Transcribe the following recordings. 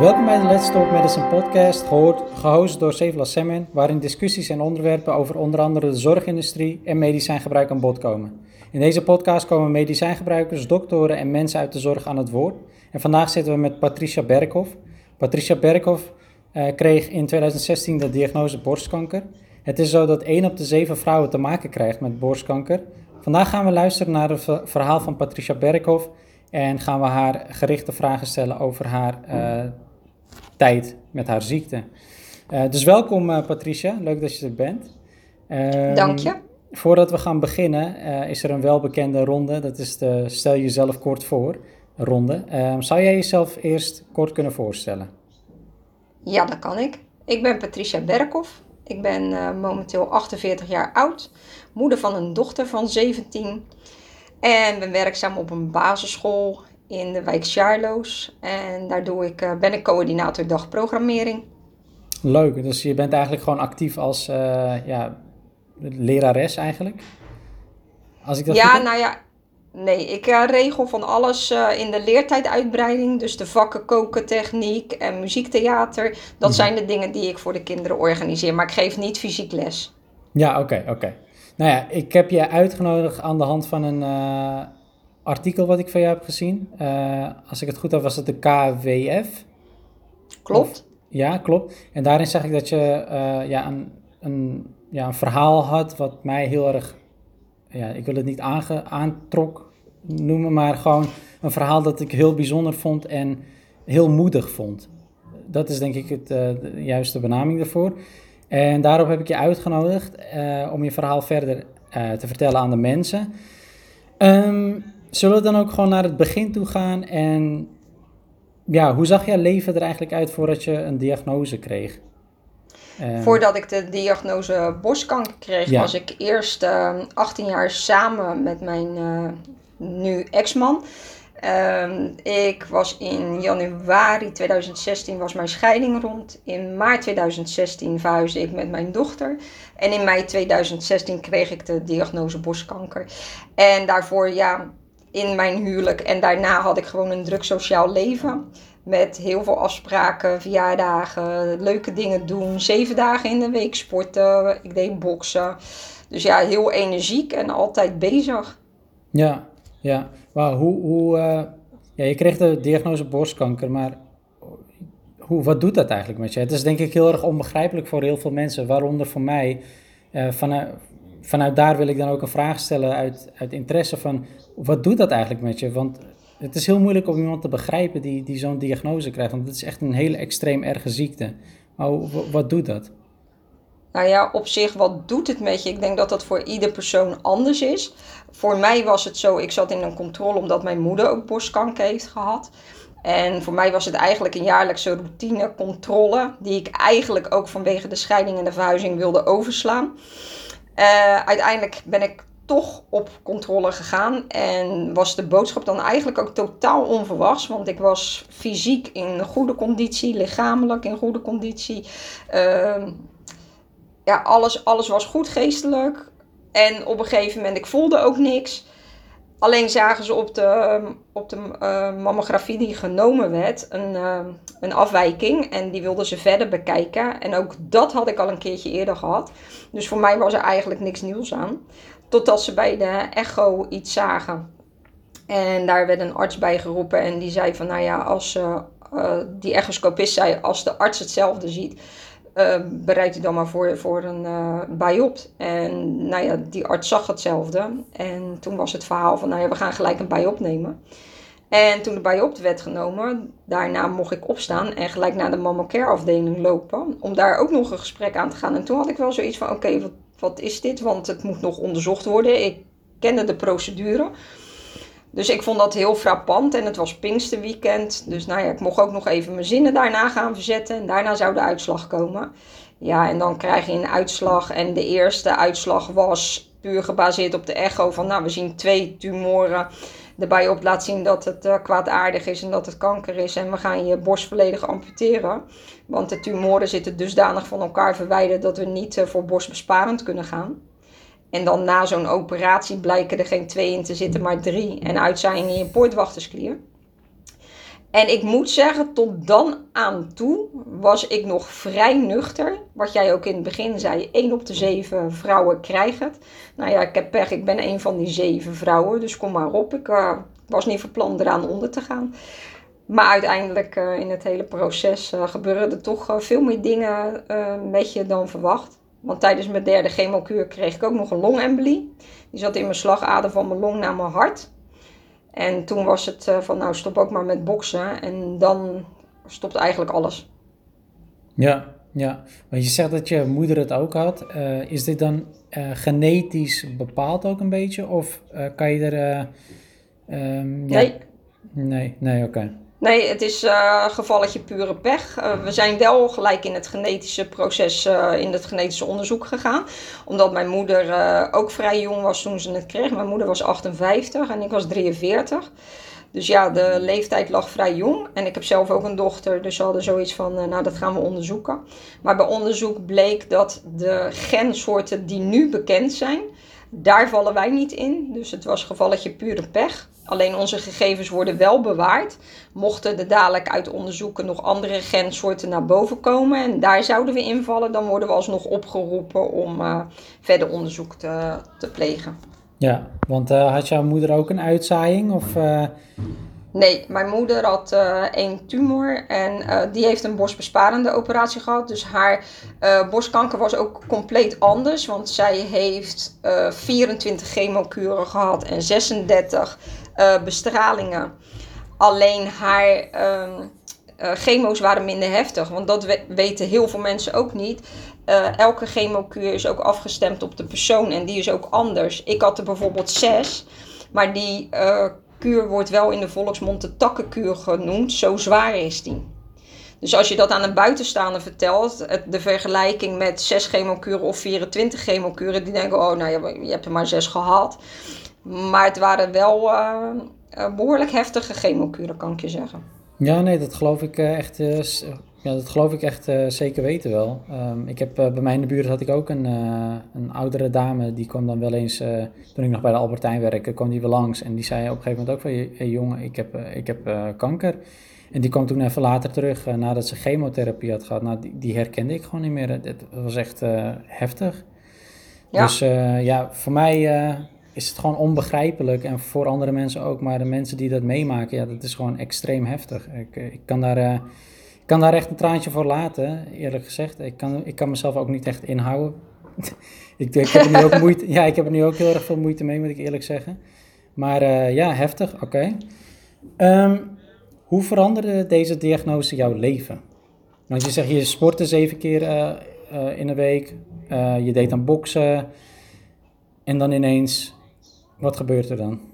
Welkom bij de Let's Talk Medicine podcast, gehoord, gehost door Sevla Semmen, waarin discussies en onderwerpen over onder andere de zorgindustrie en medicijngebruik aan bod komen. In deze podcast komen medicijngebruikers, doktoren en mensen uit de zorg aan het woord. En vandaag zitten we met Patricia Berkhoff. Patricia Berkhoff eh, kreeg in 2016 de diagnose borstkanker. Het is zo dat 1 op de 7 vrouwen te maken krijgt met borstkanker. Vandaag gaan we luisteren naar het verhaal van Patricia Berkhoff en gaan we haar gerichte vragen stellen over haar uh, tijd met haar ziekte. Uh, dus welkom uh, Patricia, leuk dat je er bent. Um, Dank je. Voordat we gaan beginnen is er een welbekende ronde, dat is de stel jezelf kort voor ronde. Um, zou jij jezelf eerst kort kunnen voorstellen? Ja, dat kan ik. Ik ben Patricia Berkhoff. Ik ben momenteel 48 jaar oud, moeder van een dochter van 17 en ben werkzaam op een basisschool in de wijk Charloes. En daar doe ik, uh, ben ik coördinator dagprogrammering. Leuk, dus je bent eigenlijk gewoon actief als uh, ja, lerares eigenlijk? Als ik dat ja, nou ja, nee, ik uh, regel van alles in de leertijduitbreiding. Dus de vakken koken, techniek en muziektheater. Dat mhm. zijn de dingen die ik voor de kinderen organiseer. Maar ik geef niet fysiek les. Ja, oké, oké. Nou ja, ik heb je uitgenodigd aan de hand van een artikel wat ik van jou heb gezien. Uh, als ik het goed heb, was het de KWF. Klopt. Of, ja, klopt. En daarin zag ik dat je uh, ja, een, een, ja, een verhaal had wat mij heel erg, ja, ik wil het niet aange, aantrok noemen, maar gewoon een verhaal dat ik heel bijzonder vond en heel moedig vond. Dat is denk ik het, de juiste benaming daarvoor. En daarop heb ik je uitgenodigd om je verhaal verder te vertellen aan de mensen. Um, zullen we dan ook gewoon naar het begin toe gaan? En ja, hoe zag jouw leven er eigenlijk uit voordat je een diagnose kreeg? Uh, Voordat ik de diagnose borstkanker kreeg, ja. was ik eerst 18 jaar samen met mijn nu ex-man. Um, ik was in januari 2016 was mijn scheiding rond. In maart 2016 verhuisde ik met mijn dochter. En in mei 2016 kreeg ik de diagnose borstkanker. En daarvoor, ja, in mijn huwelijk en daarna had ik gewoon een druk sociaal leven. Met heel veel afspraken, verjaardagen, leuke dingen doen. Zeven dagen in de week sporten. Ik deed boksen. Dus ja, heel energiek en altijd bezig. Ja, ja, maar hoe, hoe uh, ja, je kreeg de diagnose borstkanker, maar hoe, wat doet dat eigenlijk met je? Het is denk ik heel erg onbegrijpelijk voor heel veel mensen, waaronder voor mij. Uh, vanuit, vanuit daar wil ik dan ook een vraag stellen uit, uit interesse van, wat doet dat eigenlijk met je? Want het is heel moeilijk om iemand te begrijpen die, die zo'n diagnose krijgt, want het is echt een hele extreem erge ziekte. Maar wat doet dat? Nou ja, op zich, wat doet het met je? Ik denk dat dat voor ieder persoon anders is. Voor mij was het zo, ik zat in een controle omdat mijn moeder ook borstkanker heeft gehad. En voor mij was het eigenlijk een jaarlijkse routinecontrole, die ik eigenlijk ook vanwege de scheiding en de verhuizing wilde overslaan. Uh, uiteindelijk ben ik toch op controle gegaan en was de boodschap dan eigenlijk ook totaal onverwachts, want ik was fysiek in goede conditie, lichamelijk in goede conditie. Uh, ja, alles, alles was goed geestelijk. En op een gegeven moment, ik voelde ook niks. Alleen zagen ze op de, op de uh, mammografie die genomen werd een, uh, een afwijking. En die wilden ze verder bekijken. En ook dat had ik al een keertje eerder gehad. Dus voor mij was er eigenlijk niks nieuws aan. Totdat ze bij de echo iets zagen. En daar werd een arts bij geroepen. En die zei van, nou ja, als uh, die echoscopist zei, als de arts hetzelfde ziet uh, bereid je dan maar voor, voor een uh. En nou ja, die arts zag hetzelfde. En toen was het verhaal van, nou ja, we gaan gelijk een biop nemen. En toen de biop werd genomen, daarna mocht ik opstaan en gelijk naar de mama care afdeling lopen. Om daar ook nog een gesprek aan te gaan. En toen had ik wel zoiets van, oké, wat, wat is dit? Want het moet nog onderzocht worden. Ik kende de procedure. Dus ik vond dat heel frappant en het was Pinksterweekend. Dus nou ja, ik mocht ook nog even mijn zinnen daarna gaan verzetten. En daarna zou de uitslag komen. Ja, en dan krijg je een uitslag. En de eerste uitslag was puur gebaseerd op de echo van... nou, we zien twee tumoren. De op laat zien dat het uh, kwaadaardig is en dat het kanker is. En we gaan je borst volledig amputeren. Want de tumoren zitten dusdanig van elkaar verwijderd... dat we niet uh, voor borstbesparend kunnen gaan. En dan na zo'n operatie blijken er geen twee in te zitten, maar drie. En uit zijn in je poortwachtersklier. En ik moet zeggen, tot dan aan toe was ik nog vrij nuchter. Wat jij ook in het begin zei, 1 op de 7 vrouwen krijgen het. Nou ja, ik heb pech, ik ben een van die 7 vrouwen, dus kom maar op. Ik uh, was niet verpland eraan onder te gaan. Maar uiteindelijk uh, in het hele proces uh, gebeuren er toch veel meer dingen met je dan verwacht. Want tijdens mijn derde chemokuur kreeg ik ook nog een longembolie. Die zat in mijn slagader van mijn long naar mijn hart. En toen was het uh, van, nou stop ook maar met boksen. En dan stopt eigenlijk alles. Ja, ja. Want je zegt dat je moeder het ook had. Uh, is dit dan uh, genetisch bepaald ook een beetje? Of kan je er... Um, ja... Nee. Nee, nee, oké. Nee, het is uh, gevalletje pure pech. Uh, we zijn wel gelijk in het genetische proces, uh, in het genetische onderzoek gegaan. Omdat mijn moeder ook vrij jong was toen ze het kreeg. Mijn moeder was 58 en ik was 43. Dus ja, de leeftijd lag vrij jong. En ik heb zelf ook een dochter, dus we hadden zoiets van, nou dat gaan we onderzoeken. Maar bij onderzoek bleek dat de gensoorten die nu bekend zijn, daar vallen wij niet in. Dus het was gevalletje pure pech. Alleen onze gegevens worden wel bewaard. Mochten er dadelijk uit onderzoeken nog andere gensoorten naar boven komen en daar zouden we invallen, dan worden we alsnog opgeroepen om uh, verder onderzoek te, te plegen. Ja, want uh, had jouw moeder ook een uitzaaiing? Of, uh... Nee, mijn moeder had uh, één tumor en uh, die heeft een borstbesparende operatie gehad. Dus haar uh, borstkanker was ook compleet anders. Want zij heeft 24 chemokuren gehad en 36 bestralingen. Alleen haar chemo's waren minder heftig. Want dat we weten heel veel mensen ook niet. elke chemokuur is ook afgestemd op de persoon en die is ook anders. Ik had er bijvoorbeeld zes, maar die wordt wel in de volksmond de takkenkuur genoemd. Zo zwaar is die. Dus als je dat aan een buitenstaander vertelt, de vergelijking met 6 chemokuren of 24 chemokuren, die denken, oh nou, je hebt er maar 6 gehad. Maar het waren wel uh, behoorlijk heftige chemokuren, kan ik je zeggen. Ja, nee, dat geloof ik uh, echt ja, dat geloof ik echt uh, zeker weten wel. Um, ik heb, uh, bij mij in de buurt had ik ook een, uh, een oudere dame, die kwam dan wel eens, toen ik nog bij de Albertijn werkte, kwam die weer langs. En die zei op een gegeven moment ook van, hé hey, jongen, ik heb, ik heb kanker. En die kwam toen even later terug, nadat ze chemotherapie had gehad. Nou, die, die herkende ik gewoon niet meer. Het was echt heftig. Ja. Dus ja, voor mij is het gewoon onbegrijpelijk. En voor andere mensen ook. Maar de mensen die dat meemaken, ja, dat is gewoon extreem heftig. Ik, ik kan daar kan daar echt een traantje voor laten, eerlijk gezegd. Ik kan, ik kan mezelf ook niet echt inhouden. ik, ik, heb er nu ook moeite, ja, ik heb er nu ook heel erg veel moeite mee, moet ik eerlijk zeggen. Maar uh, ja, heftig, oké. Ehm, hoe veranderde deze diagnose jouw leven? Want je zegt, je sportte zeven keer uh, uh, in de week, je deed aan boksen. En dan ineens, wat gebeurt er dan?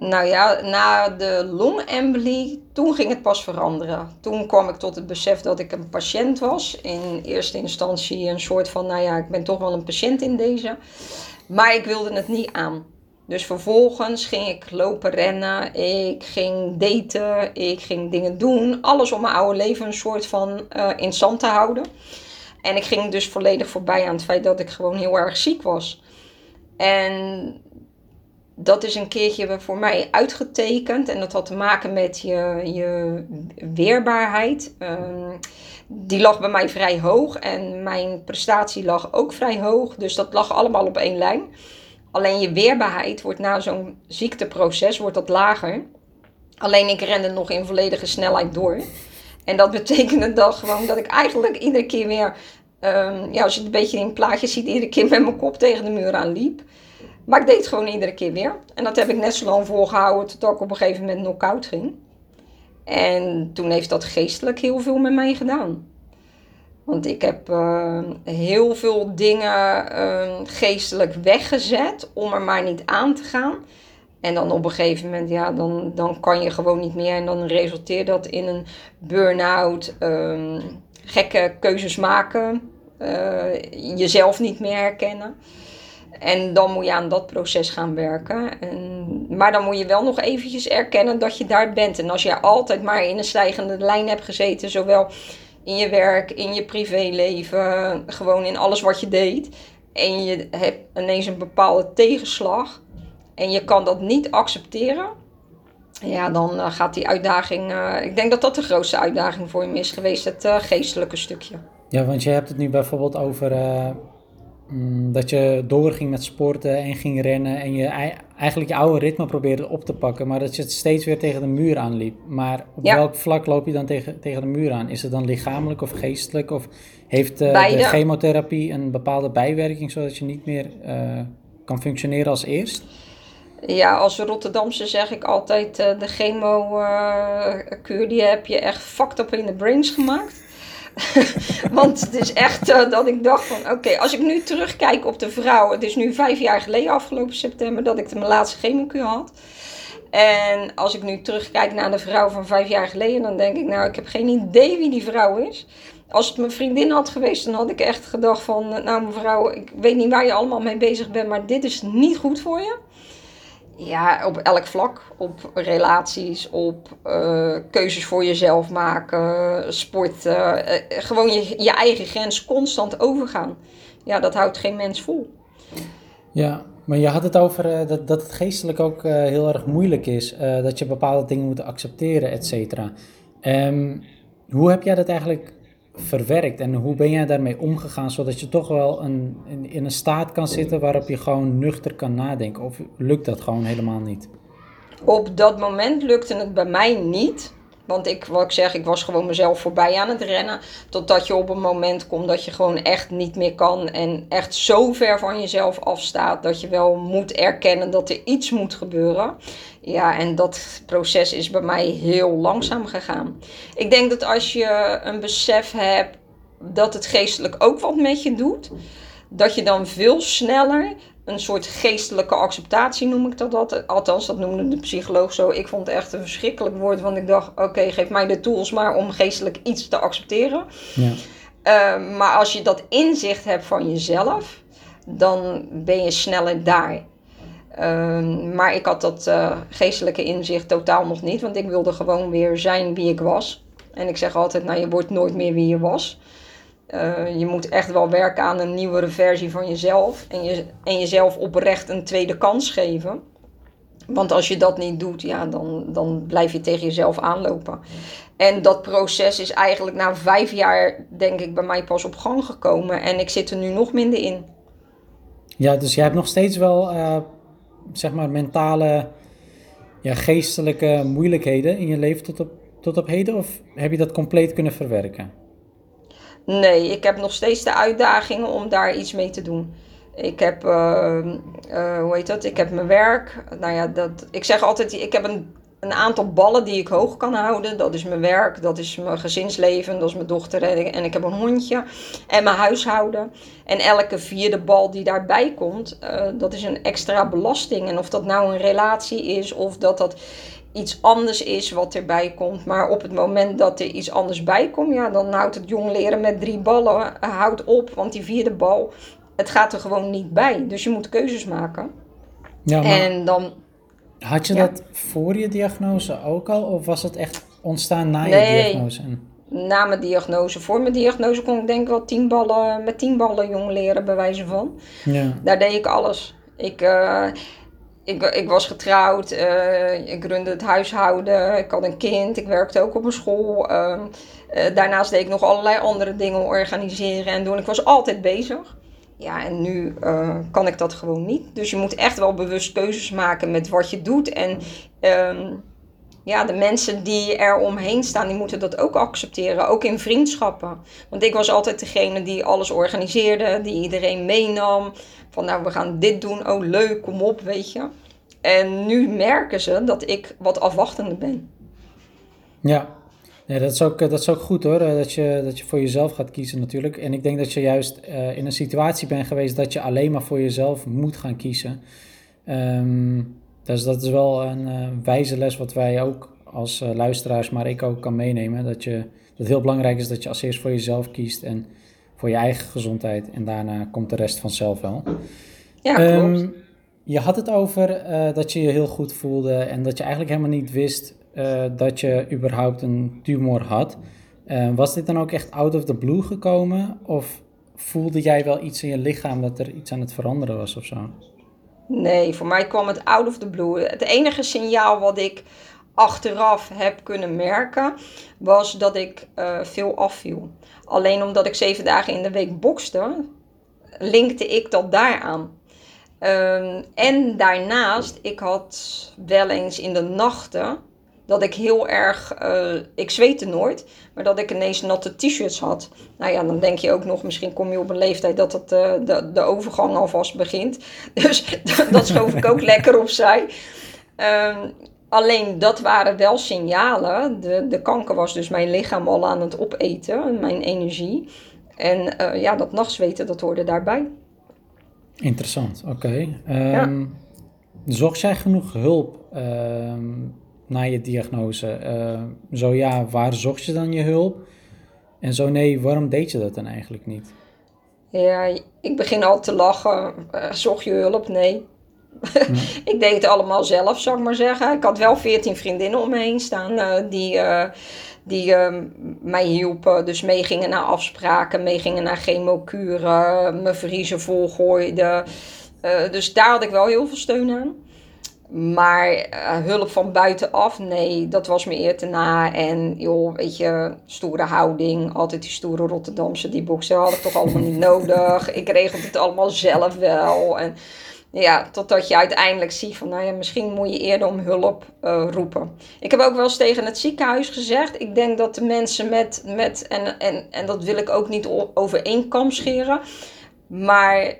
Nou ja, na de longembolie, toen ging het pas veranderen. Toen kwam ik tot het besef dat ik een patiënt was. In eerste instantie een soort van, nou ja, ik ben toch wel een patiënt in deze. Maar ik wilde het niet aan. Dus vervolgens ging ik lopen rennen, ik ging daten, ik ging dingen doen. Alles om mijn oude leven een soort van uh, in stand te houden. En ik ging dus volledig voorbij aan het feit dat ik gewoon heel erg ziek was. En dat is een keertje voor mij uitgetekend. En dat had te maken met je, je weerbaarheid. Um, die lag bij mij vrij hoog. En mijn prestatie lag ook vrij hoog. Dus dat lag allemaal op één lijn. Alleen je weerbaarheid wordt na zo'n ziekteproces wordt dat lager. Alleen ik rende nog in volledige snelheid door. En dat betekende dan gewoon dat ik eigenlijk iedere keer weer... Um, ja, als je het een beetje in plaatjes ziet, iedere keer met mijn kop tegen de muur aan liep. Maar ik deed het gewoon iedere keer weer. En dat heb ik net zo lang volgehouden tot ik op een gegeven moment knock-out ging. En toen heeft dat geestelijk heel veel met mij gedaan. Want ik heb uh, heel veel dingen uh, geestelijk weggezet om er maar niet aan te gaan. En dan op een gegeven moment, ja, dan, dan kan je gewoon niet meer. En dan resulteert dat in een burn-out, uh, gekke keuzes maken, eh, jezelf niet meer herkennen. En dan moet je aan dat proces gaan werken. En, maar dan moet je wel nog eventjes erkennen dat je daar bent. En als je altijd maar in een stijgende lijn hebt gezeten, zowel in je werk, in je privéleven, gewoon in alles wat je deed. En je hebt ineens een bepaalde tegenslag. En je kan dat niet accepteren. ja, dan eh, gaat die uitdaging. eh, ik denk dat dat de grootste uitdaging voor hem is geweest, het eh, geestelijke stukje. Ja, want je hebt het nu bijvoorbeeld over dat je doorging met sporten en ging rennen en je ei- eigenlijk je oude ritme probeerde op te pakken, maar dat je het steeds weer tegen de muur aanliep. Maar op Ja. welk vlak loop je dan tegen, tegen de muur aan? Is het dan lichamelijk of geestelijk? Of heeft eh, de chemotherapie een bepaalde bijwerking zodat je niet meer eh, kan functioneren als eerst? Ja, als Rotterdamse zeg ik altijd: eh, de chemo-kuur die heb je echt fucked up in de brains gemaakt. Want het is echt eh, dat ik dacht van, oké, als ik nu terugkijk op de vrouw. Het is nu vijf jaar geleden, afgelopen september, dat ik de mijn laatste chemokuur had. En als ik nu terugkijk naar de vrouw van vijf jaar geleden, dan denk ik, nou, ik heb geen idee wie die vrouw is. Als het mijn vriendin had geweest, dan had ik echt gedacht van, nou mevrouw, ik weet niet waar je allemaal mee bezig bent, maar dit is niet goed voor je. Ja, op elk vlak. Op relaties, op eh, keuzes voor jezelf maken, sport. eh, gewoon je, je eigen grens constant overgaan. Ja, dat houdt geen mens vol. Ja, maar je had het over eh, dat, dat het geestelijk ook heel erg moeilijk is. dat je bepaalde dingen moet accepteren, et cetera. Ehm, hoe heb jij dat eigenlijk verwerkt en hoe ben jij daarmee omgegaan, zodat je toch wel een, in, in een staat kan zitten waarop je gewoon nuchter kan nadenken? Of lukt dat gewoon helemaal niet? Op dat moment lukte het bij mij niet. Want ik, wat ik zeg, ik was gewoon mezelf voorbij aan het rennen. Totdat je op een moment komt dat je gewoon echt niet meer kan. En echt zo ver van jezelf afstaat dat je wel moet erkennen dat er iets moet gebeuren. Ja, en dat proces is bij mij heel langzaam gegaan. Ik denk dat als je een besef hebt dat het geestelijk ook wat met je doet, dat je dan veel sneller een soort geestelijke acceptatie noem ik dat altijd. Althans, dat noemde de psycholoog zo. Ik vond het echt een verschrikkelijk woord, want ik dacht: oké, geef mij de tools maar om geestelijk iets te accepteren. Ja. Uh, maar als je dat inzicht hebt van jezelf, dan ben je sneller daar. Uh, maar ik had dat uh, geestelijke inzicht totaal nog niet, want ik wilde gewoon weer zijn wie ik was. En ik zeg altijd: nou, je wordt nooit meer wie je was. Uh, je moet echt wel werken aan een nieuwere versie van jezelf. En, je, en jezelf oprecht een tweede kans geven. Want als je dat niet doet, ja, dan, dan blijf je tegen jezelf aanlopen. En dat proces is eigenlijk na vijf jaar, denk ik, bij mij pas op gang gekomen. En ik zit er nu nog minder in. Ja, dus jij hebt nog steeds wel, uh, zeg maar, mentale, ja, geestelijke moeilijkheden in je leven tot op, tot op heden? Of heb je dat compleet kunnen verwerken? Nee, ik heb nog steeds de uitdagingen om daar iets mee te doen. Ik heb, uh, uh, hoe heet dat? Ik heb mijn werk. Nou ja, dat, ik zeg altijd, ik heb een, een aantal ballen die ik hoog kan houden. Dat is mijn werk, dat is mijn gezinsleven, dat is mijn dochter en, en ik heb een hondje. En mijn huishouden. En elke vierde bal die daarbij komt, uh, dat is een extra belasting. En of dat nou een relatie is of dat dat iets anders is wat erbij komt. Maar op het moment dat er iets anders bij komt, ja, dan houdt het jong leren met drie ballen houdt op. Want die vierde bal, het gaat er gewoon niet bij. Dus je moet keuzes maken. Ja, maar en dan. Had je Ja. dat voor je diagnose ook al? Of was het echt ontstaan na je diagnose? Na mijn diagnose, voor mijn diagnose kon ik denk ik wel tien ballen, met tien ballen jong leren, bij wijze van. Ja. Daar deed ik alles. Ik, eh, ik, ik was getrouwd, eh, ik runde het huishouden, ik had een kind, ik werkte ook op een school. ehm, eh, daarnaast deed ik nog allerlei andere dingen organiseren en doen. Ik was altijd bezig. Ja, en nu eh, kan ik dat gewoon niet. Dus je moet echt wel bewust keuzes maken met wat je doet. En ehm, ja, de mensen die er omheen staan, die moeten dat ook accepteren. Ook in vriendschappen. Want ik was altijd degene die alles organiseerde, die iedereen meenam. Van nou, we gaan dit doen. Oh, leuk, kom op, weet je. En nu merken ze dat ik wat afwachtender ben. Ja, dat, is ook, eh, dat is ook goed hoor, eh, dat je, dat je voor jezelf gaat kiezen natuurlijk. En ik denk dat je juist eh, in een situatie bent geweest dat je alleen maar voor jezelf moet gaan kiezen. Ehm, dus dat is wel een eh, wijze les wat wij ook als eh, luisteraars, maar ik ook kan meenemen. Dat, je, dat het heel belangrijk is dat je als eerst voor jezelf kiest en voor je eigen gezondheid. En daarna komt de rest vanzelf wel. Ja, klopt. Ehm, je had het over eh, dat je je heel goed voelde en dat je eigenlijk helemaal niet wist dat je überhaupt een tumor had. Eh, was dit dan ook echt out of the blue gekomen? Of voelde jij wel iets in je lichaam dat er iets aan het veranderen was of zo? Nee, voor mij kwam het out of the blue. Het enige signaal wat ik achteraf heb kunnen merken, was dat ik uh, veel afviel. Alleen omdat ik zeven dagen in de week bokste, linkte ik dat daaraan. Um, en daarnaast, ik had wel eens in de nachten dat ik heel erg, uh, ik zweette nooit, maar dat ik ineens natte t-shirts had. Nou ja, dan denk je ook nog, misschien kom je op een leeftijd dat het, uh, de, de overgang alvast begint. Dus dat schoof ik ook lekker opzij. Um, alleen dat waren wel signalen. De, de kanker was dus mijn lichaam al aan het opeten, mijn energie. En uh, ja, dat nachtzweten, dat hoorde daarbij. Interessant, oké. Okay. Um, ja. Zocht jij genoeg hulp um, na je diagnose? Uh, zo ja, waar zocht je dan je hulp? En zo nee, waarom deed je dat dan eigenlijk niet? Ja, ik begin al te lachen. Uh, zocht je hulp? Nee. Ik deed het allemaal zelf, zou ik maar zeggen. Ik had wel veertien vriendinnen om me heen staan uh, die, die mij hielpen. Dus meegingen naar afspraken, meegingen naar chemokuren, me vriezen volgooiden. dus daar had ik wel heel veel steun aan. Maar uh, hulp van buitenaf, nee, dat was me eer te na. En joh, weet je, stoere houding. Altijd die stoere Rotterdamse, die boksen had ik toch allemaal niet nodig. Ik regelde het allemaal zelf wel. En ja, totdat je uiteindelijk ziet van, nou ja, misschien moet je eerder om hulp uh, roepen. Ik heb ook wel eens tegen het ziekenhuis gezegd, ik denk dat de mensen met, met en, en, en dat wil ik ook niet over één kam scheren. Maar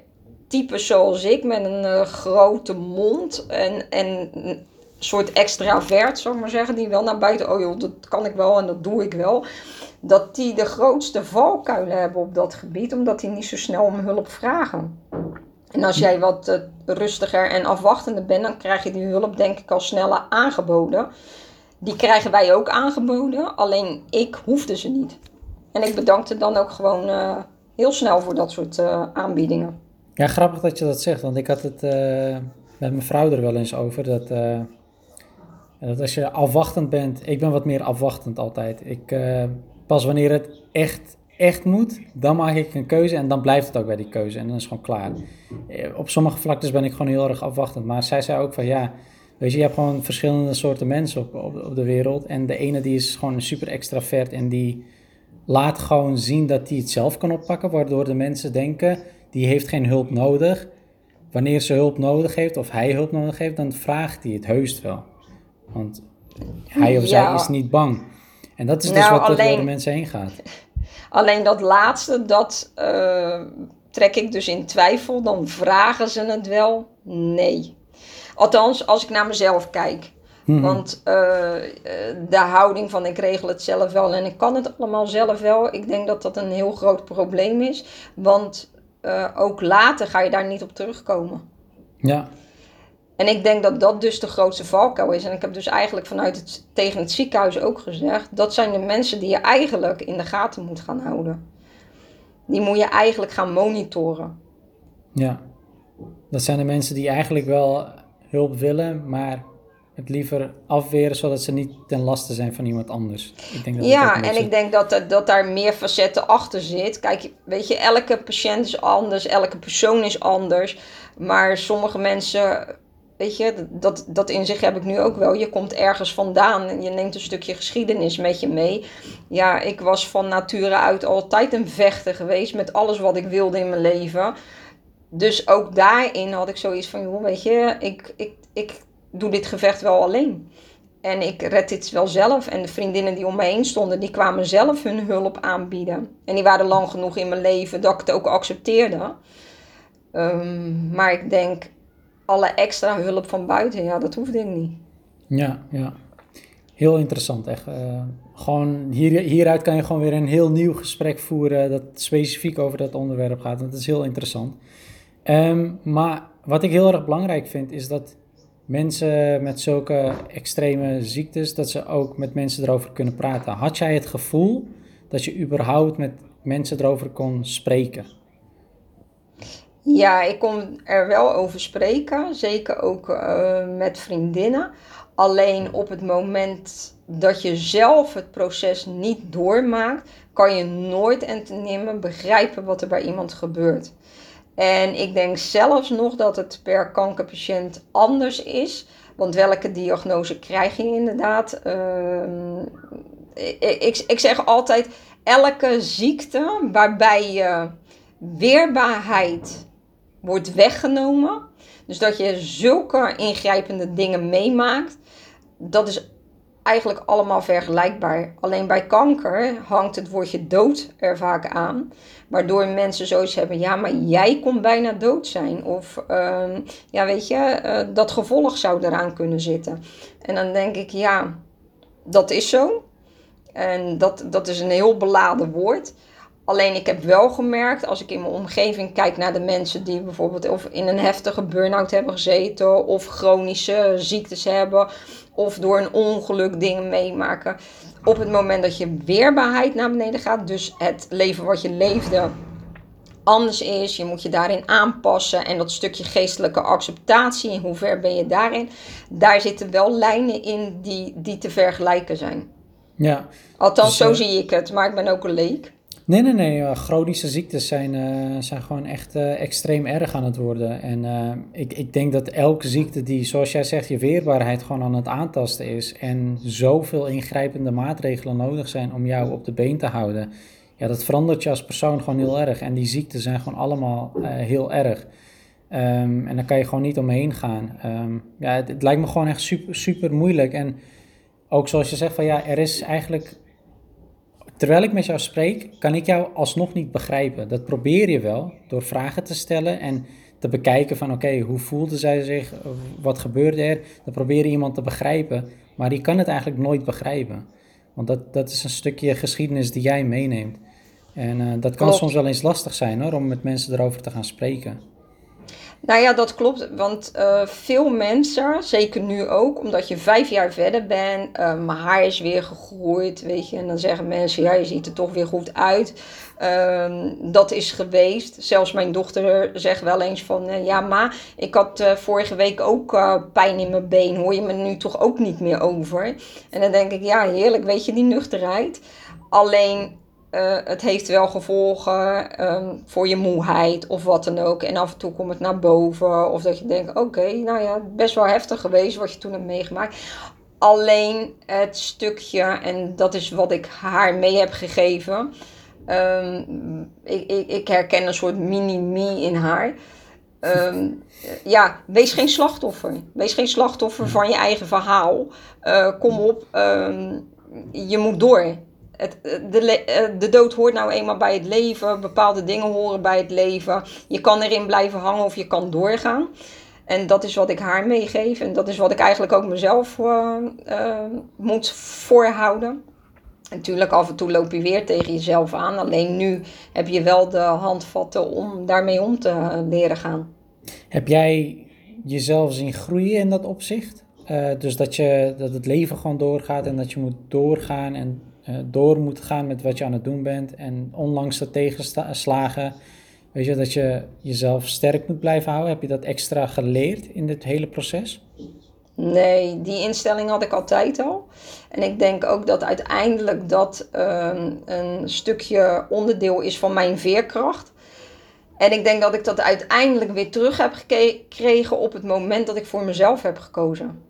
types zoals ik, met een uh, grote mond en, en een soort extravert, zou ik maar zeggen, die wel naar buiten, oh joh, dat kan ik wel en dat doe ik wel. Dat die de grootste valkuilen hebben op dat gebied, omdat die niet zo snel om hulp vragen. En als jij wat uh, rustiger en afwachtender bent, dan krijg je die hulp denk ik al sneller aangeboden. Die krijgen wij ook aangeboden, alleen ik hoefde ze niet. En ik bedankte dan ook gewoon uh, heel snel voor dat soort aanbiedingen. Ja, grappig dat je dat zegt, want ik had het uh, met mijn vrouw er wel eens over. Dat, uh, dat als je afwachtend bent, ik ben wat meer afwachtend altijd. Ik, uh, pas wanneer het echt, echt moet, dan maak ik een keuze en dan blijft het ook bij die keuze en dan is het gewoon klaar. Op sommige vlaktes ben ik gewoon heel erg afwachtend, maar zij zei ook van ja, weet je, je hebt gewoon verschillende soorten mensen op, op, op de wereld. En de ene die is gewoon super extravert en die laat gewoon zien dat hij het zelf kan oppakken, waardoor de mensen denken die heeft geen hulp nodig. Wanneer ze hulp nodig heeft of hij hulp nodig heeft, dan vraagt hij het heus wel. Want hij of zij is niet bang. En dat is dus nou, wat alleen, door de mensen heen gaat. Alleen dat laatste, dat uh, trek ik dus in twijfel. Dan vragen ze het wel? Nee. Althans, als ik naar mezelf kijk. Mhm. Want uh, de houding van ik regel het zelf wel en ik kan het allemaal zelf wel. Ik denk dat dat een heel groot probleem is. Want uh, ook later ga je daar niet op terugkomen. Ja. En ik denk dat dat dus de grootste valkuil is. En ik heb dus eigenlijk vanuit het, tegen het ziekenhuis ook gezegd... dat zijn de mensen die je eigenlijk in de gaten moet gaan houden. Die moet je eigenlijk gaan monitoren. Ja, dat zijn de mensen die eigenlijk wel hulp willen... maar het liever afweren, zodat ze niet ten laste zijn van iemand anders. Ik denk dat ja, en ik denk dat, dat daar meer facetten achter zit. Kijk, weet je, elke patiënt is anders, elke persoon is anders. Maar sommige mensen, weet je, dat, dat in zich heb ik nu ook wel. Je komt ergens vandaan en je neemt een stukje geschiedenis met je mee. Ja, ik was van nature uit altijd een vechter geweest met alles wat ik wilde in mijn leven. Dus ook daarin had ik zoiets van, joh, weet je, ik, ik, ik doe dit gevecht wel alleen. En ik red dit wel zelf. En de vriendinnen die om me heen stonden, die kwamen zelf hun hulp aanbieden. En die waren lang genoeg in mijn leven dat ik het ook accepteerde. Um, maar ik denk, alle extra hulp van buiten, ja, dat hoefde ik niet. Ja, ja. Heel interessant, echt. Uh, gewoon hier, hieruit kan je gewoon weer een heel nieuw gesprek voeren dat specifiek over dat onderwerp gaat. Dat is heel interessant. Um, maar wat ik heel erg belangrijk vind, is dat mensen met zulke extreme ziektes, dat ze ook met mensen erover kunnen praten. Had jij het gevoel dat je überhaupt met mensen erover kon spreken? Ja, ik kon er wel over spreken, zeker ook uh, met vriendinnen. Alleen op het moment dat je zelf het proces niet doormaakt, kan je nooit en te begrijpen wat er bij iemand gebeurt. En ik denk zelfs nog dat het per kankerpatiënt anders is. Want welke diagnose krijg je inderdaad? Ehm, ik, ik, zeg altijd: elke ziekte waarbij je weerbaarheid wordt weggenomen. Dus dat je zulke ingrijpende dingen meemaakt. Dat is eigenlijk allemaal vergelijkbaar. Alleen bij kanker hangt het woordje dood er vaak aan. Waardoor mensen zoiets hebben, ja, maar jij kon bijna dood zijn. Of, ehm, ja, weet je, uh, dat gevolg zou eraan kunnen zitten. En dan denk ik, ja, dat is zo. En dat, dat is een heel beladen woord. Alleen ik heb wel gemerkt, als ik in mijn omgeving kijk naar de mensen die bijvoorbeeld of in een heftige burn-out hebben gezeten, of chronische ziektes hebben, of door een ongeluk dingen meemaken. Op het moment dat je weerbaarheid naar beneden gaat, dus het leven wat je leefde anders is, je moet je daarin aanpassen en dat stukje geestelijke acceptatie, in hoever ben je daarin, daar zitten wel lijnen in die, die te vergelijken zijn. Ja. Althans, dus, zo uh, zie ik het, maar ik ben ook een leek. Nee, nee, nee. Uh, chronische ziektes zijn, uh, zijn gewoon echt uh, extreem erg aan het worden. En ik, ik denk dat elke ziekte die, zoals jij zegt, je weerbaarheid gewoon aan het aantasten is. En zoveel ingrijpende maatregelen nodig zijn om jou op de been te houden. Ja, dat verandert je als persoon gewoon heel erg. En die ziekten zijn gewoon allemaal heel erg. Um, en daar kan je gewoon niet omheen gaan. Um, ja, het, het, lijkt me gewoon echt super, super moeilijk. En ook zoals je zegt van ja, er is eigenlijk Terwijl ik met jou spreek, kan ik jou alsnog niet begrijpen. Dat probeer je wel door vragen te stellen en te bekijken van oké, hoe voelde zij zich, wat gebeurde er. Dan probeer je iemand te begrijpen, maar die kan het eigenlijk nooit begrijpen. Want dat, dat is een stukje geschiedenis die jij meeneemt. En uh, dat kan soms wel eens lastig zijn hoor, om met mensen erover te gaan spreken. Nou ja, dat klopt. Want uh, veel mensen, zeker nu ook, omdat je vijf jaar verder bent, uh, mijn haar is weer gegroeid, weet je. En dan zeggen mensen, ja, je ziet er toch weer goed uit. Uh, dat is geweest. Zelfs mijn dochter zegt wel eens van, uh, ja, ma, ik had vorige week ook pijn in mijn been. Hoor je me nu toch ook niet meer over? En dan denk ik, ja, heerlijk, weet je, die nuchterheid. Alleen uh, het heeft wel gevolgen um, voor je moeheid of wat dan ook. En af en toe komt het naar boven. Of dat je denkt, oké, okay, nou ja, best wel heftig geweest wat je toen hebt meegemaakt. Alleen het stukje, en dat is wat ik haar mee heb gegeven. Um, ik, ik, ik, herken een soort mini-me in haar. Um, ja, wees geen slachtoffer. Wees geen slachtoffer van je eigen verhaal. Uh, kom op, je moet door het, de, eh, de dood hoort nou eenmaal bij het leven. Bepaalde dingen horen bij het leven. Je kan erin blijven hangen of je kan doorgaan. En dat is wat ik haar meegeef. En dat is wat ik eigenlijk ook mezelf uh, uh, moet voorhouden. Natuurlijk, af en toe loop je weer tegen jezelf aan. Alleen nu heb je wel de handvatten om daarmee om te leren gaan. Heb jij jezelf zien groeien in dat opzicht? Dus dat, je, dat het leven gewoon doorgaat en dat je moet doorgaan en door moet gaan met wat je aan het doen bent. En ondanks de tegenslagen, weet je, dat je jezelf sterk moet blijven houden. Heb je dat extra geleerd in dit hele proces? Nee, die instelling had ik altijd al. En ik denk ook dat uiteindelijk dat uh, een stukje onderdeel is van mijn veerkracht. En ik denk dat ik dat uiteindelijk weer terug heb gekregen op het moment dat ik voor mezelf heb gekozen.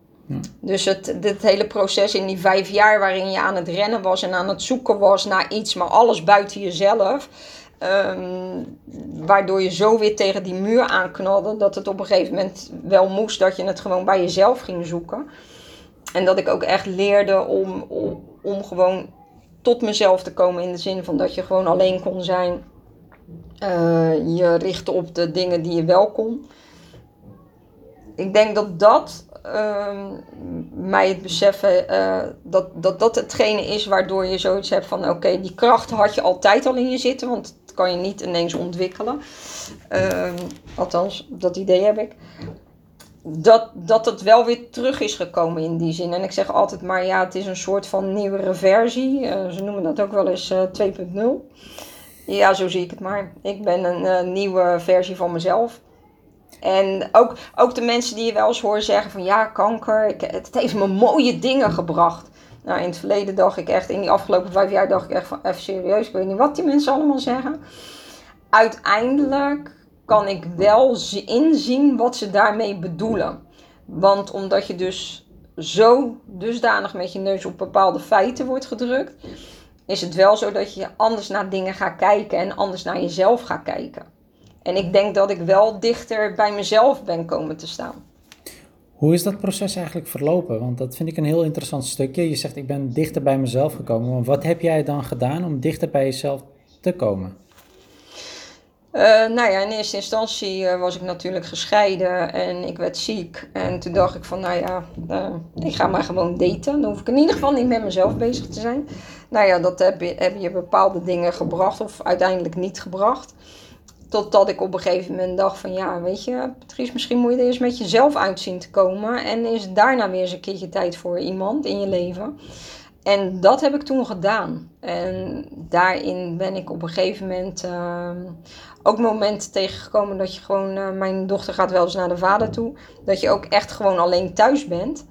Dus het, dit hele proces in die vijf jaar waarin je aan het rennen was en aan het zoeken was naar iets, maar alles buiten jezelf. Um, waardoor je zo weer tegen die muur aanknalde dat het op een gegeven moment wel moest dat je het gewoon bij jezelf ging zoeken. En dat ik ook echt leerde om, om, gewoon tot mezelf te komen in de zin van dat je gewoon alleen kon zijn. Uh, je richtte op de dingen die je wel kon. Ik denk dat dat uh, mij het beseffen uh, dat, dat dat hetgene is waardoor je zoiets hebt van oké, die kracht had je altijd al in je zitten, want dat kan je niet ineens ontwikkelen. Uh, althans, dat idee heb ik. Dat, dat het wel weer terug is gekomen in die zin. En ik zeg altijd maar ja, het is een soort van nieuwere versie. Uh, ze noemen dat ook wel eens 2.0. Ja, zo zie ik het maar. Ik ben een nieuwe versie van mezelf. En ook, ook de mensen die je wel eens hoort zeggen van ja, kanker, het heeft me mooie dingen gebracht. Nou, in het verleden dacht ik echt, in die afgelopen vijf jaar dacht ik echt van even serieus, ik weet niet wat die mensen allemaal zeggen. Uiteindelijk kan ik wel inzien wat ze daarmee bedoelen. Want omdat je dus zo dusdanig met je neus op bepaalde feiten wordt gedrukt, is het wel zo dat je anders naar dingen gaat kijken en anders naar jezelf gaat kijken. En ik denk dat ik wel dichter bij mezelf ben komen te staan. Hoe is dat proces eigenlijk verlopen? Want dat vind ik een heel interessant stukje. Je zegt ik ben dichter bij mezelf gekomen. Maar wat heb jij dan gedaan om dichter bij jezelf te komen? Uh, nou ja, in eerste instantie uh, was ik natuurlijk gescheiden en ik werd ziek. En toen dacht ik van, nou ja, uh, ik ga maar gewoon daten. Dan hoef ik in ieder geval niet met mezelf bezig te zijn. Nou ja, dat heb je, heb je bepaalde dingen gebracht of uiteindelijk niet gebracht. Totdat ik op een gegeven moment dacht van, ja, weet je, Patrice, misschien moet je er eens met jezelf uitzien te komen. En is daarna weer eens een keertje tijd voor iemand in je leven. En dat heb ik toen gedaan. En daarin ben ik op een gegeven moment uh, ook momenten tegengekomen dat je gewoon, uh, mijn dochter gaat wel eens naar de vader toe, dat je ook echt gewoon alleen thuis bent.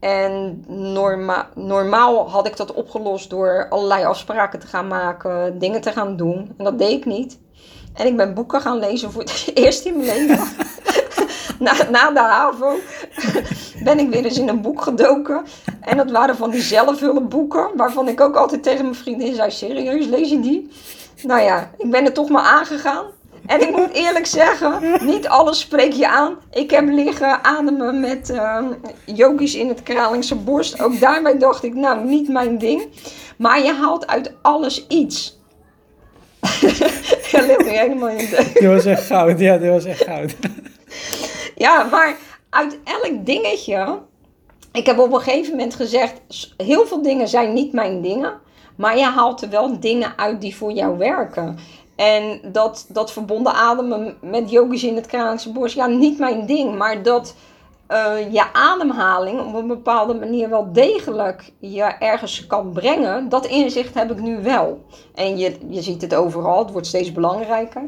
En norma normaal had ik dat opgelost door allerlei afspraken te gaan maken, dingen te gaan doen. En dat deed ik niet. En ik ben boeken gaan lezen voor het eerst in mijn leven. na, na de HAVO ben ik weer eens in een boek gedoken. En dat waren van die zelfhulpboeken, waarvan ik ook altijd tegen mijn vriendin zei, serieus, lees je die? Nou ja, ik ben er toch maar aangegaan. En ik moet eerlijk zeggen, niet alles spreek je aan. Ik heb liggen ademen met uh, yogis in het Kralingse borst. Ook daarbij dacht ik, nou, niet mijn ding. Maar je haalt uit alles iets. ja, ligt helemaal in de... Die was echt goud, ja, die was echt goud. ja, maar uit elk dingetje... Ik heb op een gegeven moment gezegd, heel veel dingen zijn niet mijn dingen. Maar je haalt er wel dingen uit die voor jou werken. En dat, dat verbonden ademen met yogis in het Kralingse bos, ja, niet mijn ding. Maar dat uh, je ademhaling op een bepaalde manier wel degelijk je ergens kan brengen, dat inzicht heb ik nu wel. En je, je ziet het overal, het wordt steeds belangrijker.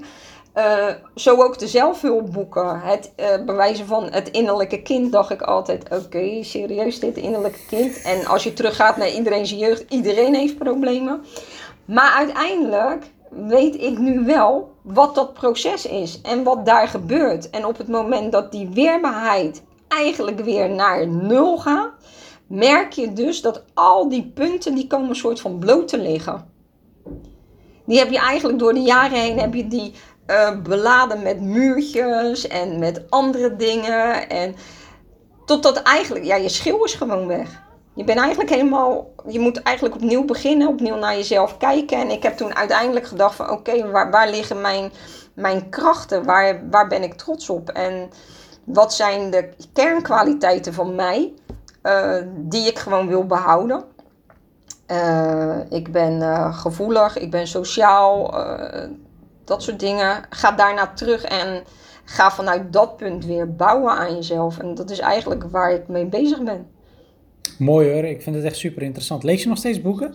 Uh, zo ook de zelfhulpboeken. Het uh, bewijzen van het innerlijke kind dacht ik altijd, oké, serieus dit innerlijke kind. En als je teruggaat naar iedereen zijn jeugd, iedereen heeft problemen. Maar uiteindelijk weet ik nu wel wat dat proces is en wat daar gebeurt. En op het moment dat die weerbaarheid eigenlijk weer naar nul gaat, merk je dus dat al die punten die komen een soort van bloot te liggen. Die heb je eigenlijk door de jaren heen heb je die uh, beladen met muurtjes en met andere dingen. En totdat eigenlijk, ja, je schil is gewoon weg. Je bent eigenlijk helemaal, je moet eigenlijk opnieuw beginnen, opnieuw naar jezelf kijken. En ik heb toen uiteindelijk gedacht van oké, waar, waar liggen mijn, mijn krachten? Waar, waar ben ik trots op? En wat zijn de kernkwaliteiten van mij uh, die ik gewoon wil behouden? Uh, ik ben uh, gevoelig, ik ben sociaal, dat soort dingen. Ga daarna terug en ga vanuit dat punt weer bouwen aan jezelf. En dat is eigenlijk waar ik mee bezig ben. Mooi hoor, ik vind het echt super interessant. Lees je nog steeds boeken?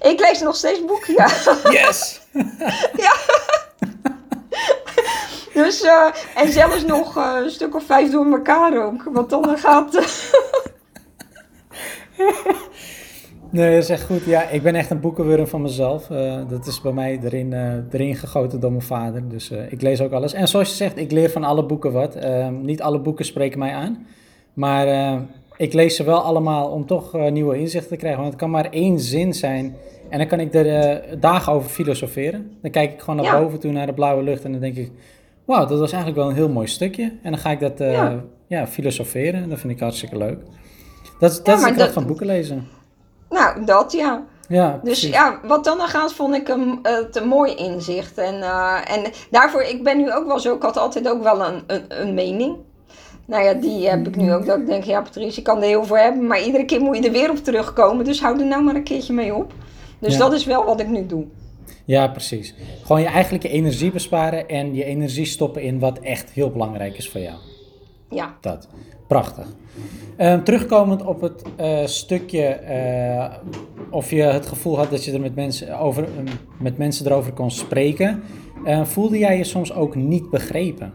Ik lees nog steeds boeken, ja. Yes! ja. Dus, uh, en zelfs nog uh, een stuk of vijf door elkaar ook. Want dan gaat. nee, dat is echt goed. Ja, ik ben echt een boekenwurm van mezelf. Uh, dat is bij mij erin, erin gegoten door mijn vader. Dus ik lees ook alles. En zoals je zegt, ik leer van alle boeken wat. niet alle boeken spreken mij aan. Maar ik lees ze wel allemaal om toch nieuwe inzichten te krijgen. Want het kan maar één zin zijn. En dan kan ik er dagen over filosoferen. Dan kijk ik gewoon naar boven toe, naar de blauwe lucht. En dan denk ik wauw, dat was eigenlijk wel een heel mooi stukje. En dan ga ik dat uh, ja. filosoferen. En dat vind ik hartstikke leuk. Dat, dat ja, is de kracht van boeken lezen. Nou, dat ja. Ja, dus ja, wat dan nog gaat, vond ik hem het een mooi inzicht. En, uh, en daarvoor, ik ben nu ook wel zo, ik had altijd ook wel een, een, een mening. Nou ja, die heb ik nu ook. Dat ik denk, ja Patrice, ik kan er heel veel hebben. Maar iedere keer moet je er weer op terugkomen. Dus hou er nou maar een keertje mee op. Dus ja. dat is wel wat ik nu doe. Ja, precies. Gewoon je eigenlijk je energie besparen en je energie stoppen in wat echt heel belangrijk is voor jou. Ja. Dat. Prachtig. Uh, terugkomend op het uh, stukje uh, of je het gevoel had dat je er met mensen, over, met mensen erover kon spreken, voelde jij je soms ook niet begrepen?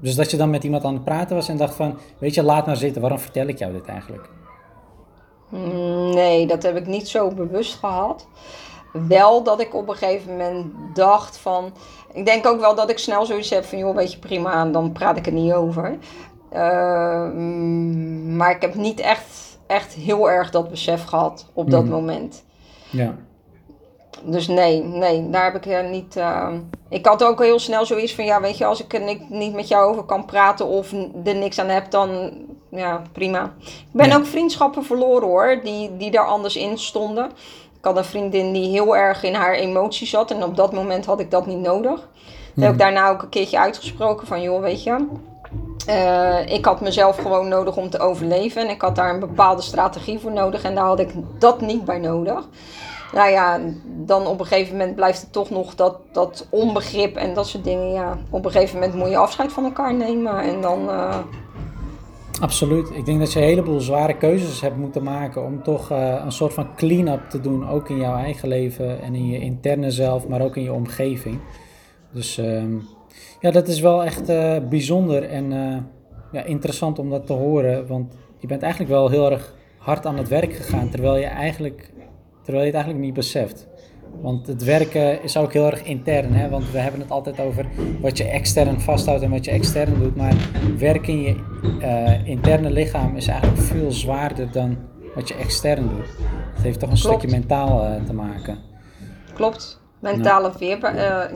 Dus dat je dan met iemand aan het praten was en dacht van, weet je, laat maar zitten, waarom vertel ik jou dit eigenlijk? Mm, nee, dat heb ik niet zo bewust gehad wel dat ik op een gegeven moment dacht van... ik denk ook wel dat ik snel zoiets heb van, joh, weet je, prima, dan praat ik er niet over. Uh, maar ik heb niet echt, echt heel erg dat besef gehad op dat mhm. moment. Ja. Dus nee, nee, daar heb ik uh, niet. Uh, ik had ook heel snel zoiets van: ja, weet je, als ik er niet met jou over kan praten of er niks aan heb, dan ja, prima. Ik ben ook vriendschappen verloren hoor, die, die daar anders in stonden. Ik had een vriendin die heel erg in haar emoties zat en op dat moment had ik dat niet nodig. Dat heb ik daarna ook een keertje uitgesproken van: joh, weet je. Uh, ik had mezelf gewoon nodig om te overleven. En ik had daar een bepaalde strategie voor nodig. En daar had ik dat niet bij nodig. Nou ja, dan op een gegeven moment blijft het toch nog dat, dat onbegrip en dat soort dingen. Ja, op een gegeven moment moet je afscheid van elkaar nemen. En dan. Uh... Absoluut. Ik denk dat je een heleboel zware keuzes hebt moeten maken om toch uh, een soort van clean-up te doen. Ook in jouw eigen leven en in je interne zelf, maar ook in je omgeving. Dus. Um ja, dat is wel echt uh, bijzonder en uh, ja, interessant om dat te horen. Want je bent eigenlijk wel heel erg hard aan het werk gegaan, terwijl je, eigenlijk, terwijl je het eigenlijk niet beseft. Want het werken is ook heel erg intern, hè? want we hebben het altijd over wat je extern vasthoudt en wat je extern doet. Maar werken in je uh, interne lichaam is eigenlijk veel zwaarder dan wat je extern doet. Het heeft toch een stukje mentaal te maken. Klopt, mentale veer,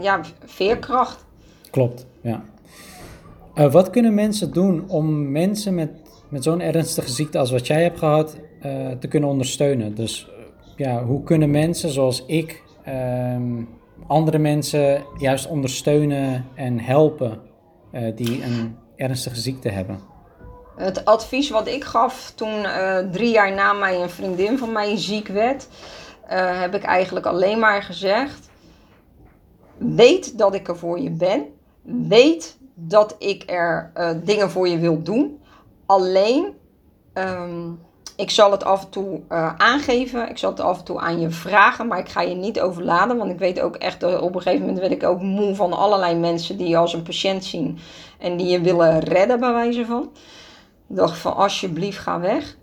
ja, veerkracht. Klopt, ja. Wat kunnen mensen doen om mensen met, met zo'n ernstige ziekte als wat jij hebt gehad te kunnen ondersteunen? Dus ja, hoe kunnen mensen zoals ik ehm, andere mensen juist ondersteunen en helpen die een ernstige ziekte hebben? Het advies wat ik gaf toen drie jaar na mij een vriendin van mij ziek werd, heb ik eigenlijk alleen maar gezegd: weet dat ik er voor je ben weet dat ik er dingen voor je wil doen. Alleen, um, ik zal het af en toe uh, aangeven. Ik zal het af en toe aan je vragen. Maar ik ga je niet overladen. Want ik weet ook echt, op een gegeven moment werd ik ook moe van allerlei mensen die je als een patiënt zien. En die je willen redden, bij wijze van. Ik dacht van, alsjeblieft, ga weg.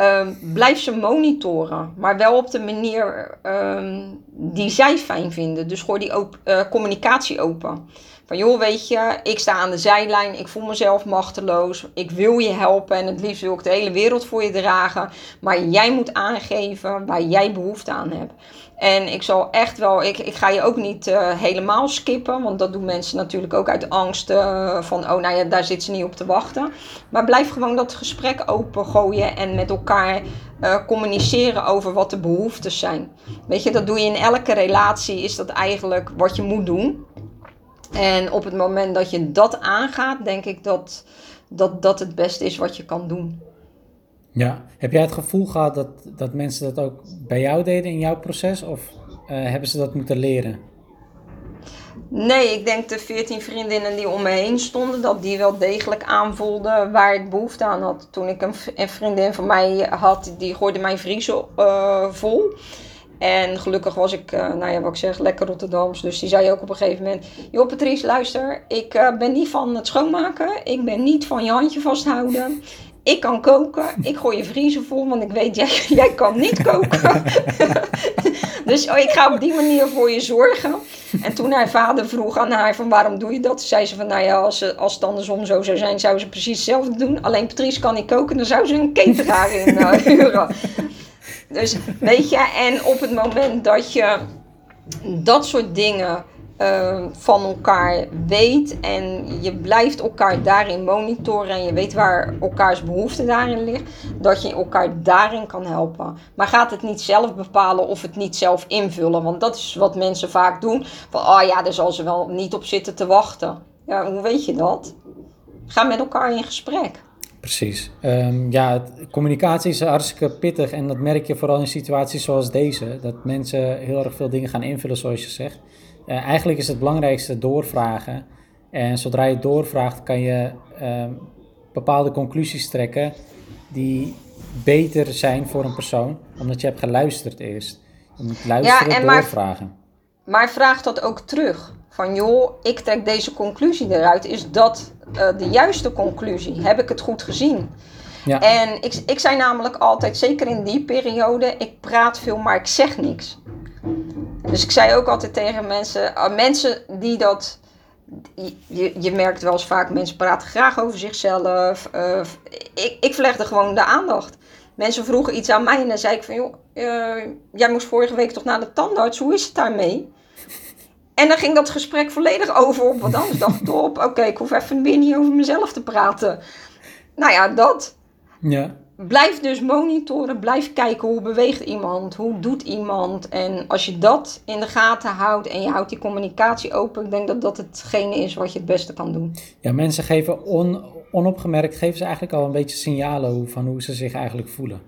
Um, blijf ze monitoren, maar wel op de manier um, die zij fijn vinden. Dus gooi die op, uh, communicatie open. Van joh, weet je, ik sta aan de zijlijn, ik voel mezelf machteloos, ik wil je helpen en het liefst wil ik de hele wereld voor je dragen. Maar jij moet aangeven waar jij behoefte aan hebt. En ik zal echt wel, ik, ik ga je ook niet uh, helemaal skippen, want dat doen mensen natuurlijk ook uit angst uh, van, oh nou ja, daar zit ze niet op te wachten. Maar blijf gewoon dat gesprek opengooien en met elkaar uh, communiceren over wat de behoeftes zijn. Weet je, dat doe je in elke relatie, is dat eigenlijk wat je moet doen. En op het moment dat je dat aangaat, denk ik dat dat, dat het beste is wat je kan doen. Ja, heb jij het gevoel gehad dat, dat mensen dat ook bij jou deden in jouw proces? Of uh, hebben ze dat moeten leren? Nee, ik denk de veertien vriendinnen die om me heen stonden, dat die wel degelijk aanvoelden waar ik behoefte aan had. Toen ik een, een vriendin van mij had, die gooide mijn vriezen uh, vol. En gelukkig was ik, uh, nou ja, wat ik zeg, lekker Rotterdams. Dus die zei ook op een gegeven moment: Joh, Patrice, luister, ik uh, ben niet van het schoonmaken. Ik ben niet van je handje vasthouden. Ik kan koken. Ik gooi je vriezer vol, want ik weet, jij, jij kan niet koken. dus oh, ik ga op die manier voor je zorgen. En toen haar vader vroeg aan haar van waarom doe je dat? zei ze van nou ja, als, als het andersom zo zou zijn, zou ze precies hetzelfde doen. Alleen Patrice kan niet koken, dan zou ze een cateraar in uh, huren. Dus weet je, en op het moment dat je dat soort dingen uh, van elkaar weet en je blijft elkaar daarin monitoren en je weet waar elkaars behoefte daarin ligt, dat je elkaar daarin kan helpen. Maar gaat het niet zelf bepalen of het niet zelf invullen, want dat is wat mensen vaak doen. Van, oh ja, daar zal ze wel niet op zitten te wachten. Ja, hoe weet je dat? Ga met elkaar in gesprek. Precies. Um, ja, communicatie is hartstikke pittig en dat merk je vooral in situaties zoals deze. Dat mensen heel erg veel dingen gaan invullen zoals je zegt. Uh, eigenlijk is het belangrijkste doorvragen. En zodra je doorvraagt kan je um, bepaalde conclusies trekken die beter zijn voor een persoon, omdat je hebt geluisterd eerst. Je moet luisteren, ja, en doorvragen. Maar, maar vraag dat ook terug. Van joh, ik trek deze conclusie eruit. Is dat uh, de juiste conclusie? Heb ik het goed gezien? Ja. En ik, ik zei namelijk altijd, zeker in die periode, ik praat veel, maar ik zeg niks. Dus ik zei ook altijd tegen mensen, uh, mensen die dat. Je, je merkt wel eens vaak, mensen praten graag over zichzelf. Uh, ik, ik verlegde gewoon de aandacht. Mensen vroegen iets aan mij en dan zei ik van, joh, jij moest vorige week toch naar de tandarts, hoe is het daarmee? En dan ging dat gesprek volledig over op wat anders. dacht ik, op, oké, ik hoef even weer niet over mezelf te praten. Nou ja, dat. Ja. Blijf dus monitoren, blijf kijken hoe beweegt iemand, hoe doet iemand. En als je dat in de gaten houdt en je houdt die communicatie open, ik denk dat dat hetgene is wat je het beste kan doen. Ja, mensen geven on, onopgemerkt, geven ze eigenlijk al een beetje signalen van hoe ze zich eigenlijk voelen.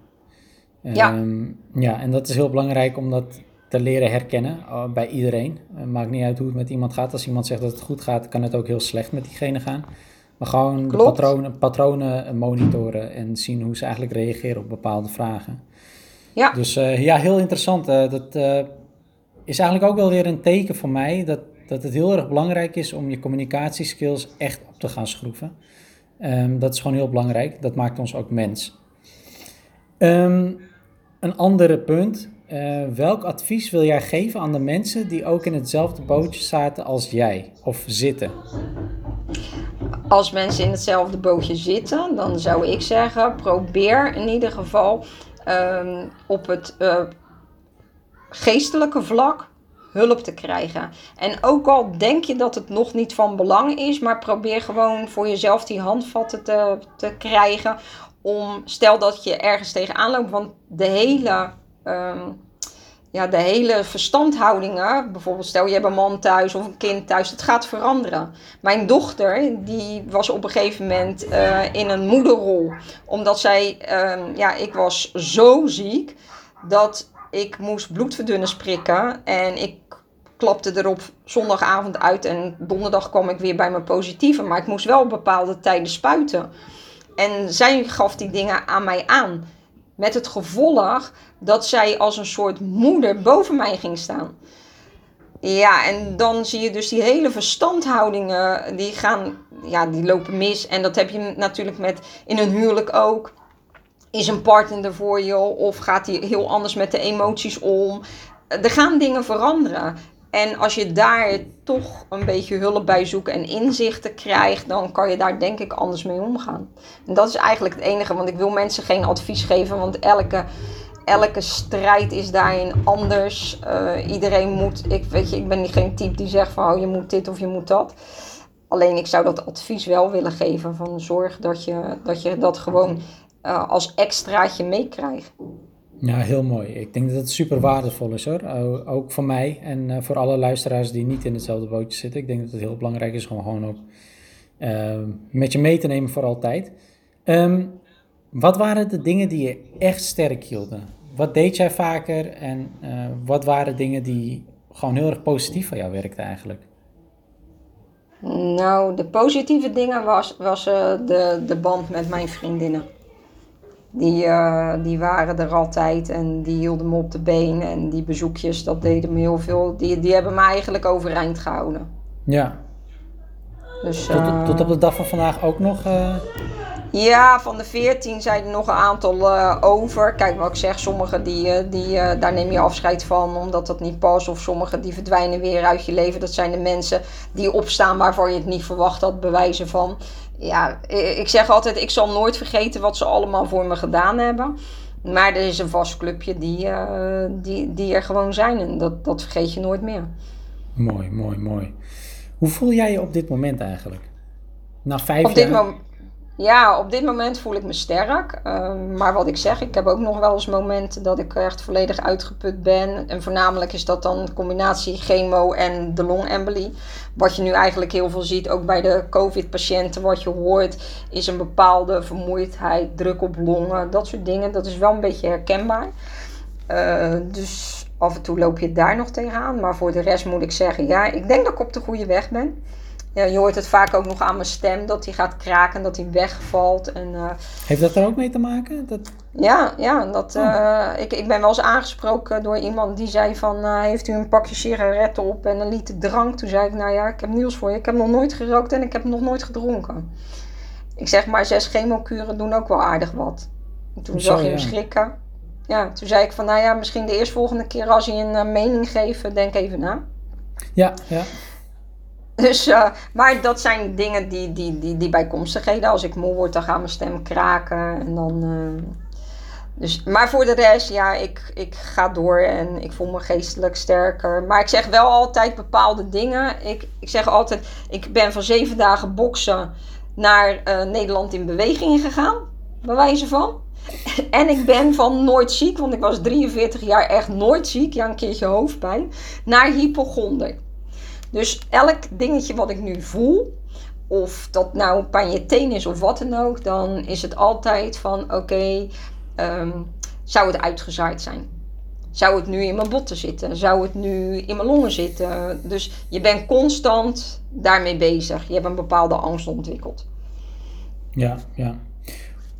Ja. Um, ja, en dat is heel belangrijk om dat te leren herkennen uh, bij iedereen. Het maakt niet uit hoe het met iemand gaat. Als iemand zegt dat het goed gaat, kan het ook heel slecht met diegene gaan. Maar gewoon de patronen, patronen monitoren en zien hoe ze eigenlijk reageren op bepaalde vragen. Ja. Dus uh, ja, heel interessant. Uh, dat uh, is eigenlijk ook wel weer een teken voor mij dat, dat het heel erg belangrijk is om je communicatieskills echt op te gaan schroeven. Um, dat is gewoon heel belangrijk. Dat maakt ons ook mens. Um, een andere punt. Welk advies wil jij geven aan de mensen die ook in hetzelfde bootje zaten als jij of zitten? als mensen in hetzelfde bootje zitten, dan zou ik zeggen: probeer in ieder geval um, op het uh, geestelijke vlak hulp te krijgen. En ook al denk je dat het nog niet van belang is, maar probeer gewoon voor jezelf die handvatten te, te krijgen. Om, stel dat je ergens tegenaan loopt, want de hele. Um, ja, de hele verstandhoudingen, bijvoorbeeld stel je hebt een man thuis of een kind thuis, het gaat veranderen. Mijn dochter, die was op een gegeven moment uh, in een moederrol. Omdat zij, uh, ja, ik was zo ziek dat ik moest bloedverdunners prikken. En ik klapte erop zondagavond uit en donderdag kwam ik weer bij mijn positieve. Maar ik moest wel op bepaalde tijden spuiten. En zij gaf die dingen aan mij aan. Met het gevolg dat zij als een soort moeder boven mij ging staan. Ja, en dan zie je dus die hele verstandhoudingen, die gaan, ja, die lopen mis. En dat heb je natuurlijk met in een huwelijk ook. Is een partner er voor je of gaat hij heel anders met de emoties om? Er gaan dingen veranderen. En als je daar toch een beetje hulp bij zoekt en inzichten krijgt, dan kan je daar denk ik anders mee omgaan. En dat is eigenlijk het enige, want ik wil mensen geen advies geven, want elke, elke strijd is daarin anders. Uh, iedereen moet, ik, weet je, ik ben geen type die zegt van oh, je moet dit of je moet dat. Alleen ik zou dat advies wel willen geven van zorg dat je dat, je dat gewoon uh, als extraatje meekrijgt. Ja, heel mooi. Ik denk dat het super waardevol is hoor. Ook voor mij en uh, voor alle luisteraars die niet in hetzelfde bootje zitten. Ik denk dat het heel belangrijk is om gewoon ook uh, met je mee te nemen voor altijd. Um, wat waren de dingen die je echt sterk hielden? Wat deed jij vaker en uh, wat waren dingen die gewoon heel erg positief voor jou werkten eigenlijk? Nou, de positieve dingen was, was uh, de, de band met mijn vriendinnen. Die, uh, die waren er altijd en die hielden me op de been. En die bezoekjes, dat deden me heel veel. Die, die hebben me eigenlijk overeind gehouden. Ja. Dus, tot, uh, tot op de dag van vandaag ook nog? Uh... Ja, van de 14 zijn er nog een aantal over. Kijk wat ik zeg, sommige die, die, daar neem je afscheid van omdat dat niet past. Of sommige die verdwijnen weer uit je leven. Dat zijn de mensen die opstaan waarvan je het niet verwacht had, bewijzen van ja, ik zeg altijd, ik zal nooit vergeten wat ze allemaal voor me gedaan hebben. Maar er is een vast clubje die, uh, die, die er gewoon zijn en dat, dat vergeet je nooit meer. Mooi, mooi, mooi. Hoe voel jij je op dit moment eigenlijk? Na vijf op jaar? Dit moment, ja, op dit moment voel ik me sterk. Uh, maar wat ik zeg, ik heb ook nog wel eens momenten dat ik echt volledig uitgeput ben. En voornamelijk is dat dan combinatie chemo en de longembolie. Wat je nu eigenlijk heel veel ziet, ook bij de COVID-patiënten, wat je hoort, is een bepaalde vermoeidheid, druk op longen, dat soort dingen. Dat is wel een beetje herkenbaar. Uh, dus af en toe loop je daar nog tegenaan. Maar voor de rest moet ik zeggen, ja, ik denk dat ik op de goede weg ben. Ja, je hoort het vaak ook nog aan mijn stem, dat hij gaat kraken, dat hij wegvalt. En, uh, Heeft dat er ook mee te maken? Dat... Ja, ja dat, oh. uh, ik, ik ben wel eens aangesproken door iemand die zei van... Uh, heeft u een pakje sigaretten op en een liter drank? Toen zei ik, nou ja, ik heb nieuws voor je. Ik heb nog nooit gerookt en ik heb nog nooit gedronken. Ik zeg maar, zes chemokuren doen ook wel aardig wat. En toen Zo, zag je ja. hem schrikken. ja, toen zei ik van, nou ja, misschien de eerstvolgende keer als je een mening geeft, denk even na. Ja, ja. Dus, uh, maar dat zijn dingen die, die, die, die bijkomstigheden. Als ik moe word, dan gaat mijn stem kraken. En dan, uh, dus, maar voor de rest, ja, ik, ik ga door en ik voel me geestelijk sterker. Maar ik zeg wel altijd bepaalde dingen. Ik, ik zeg altijd, ik ben van zeven dagen boksen naar uh, Nederland in beweging gegaan. Bij wijze van. En ik ben van nooit ziek, want ik was 43 jaar echt nooit ziek. Ja, een keertje hoofdpijn. Naar hypochonder. Dus elk dingetje wat ik nu voel, of dat nou pijn je teen is of wat dan ook, dan is het altijd van oké, um, zou het uitgezaaid zijn? Zou het nu in mijn botten zitten? Zou het nu in mijn longen zitten? Dus je bent constant daarmee bezig. Je hebt een bepaalde angst ontwikkeld. Ja, ja.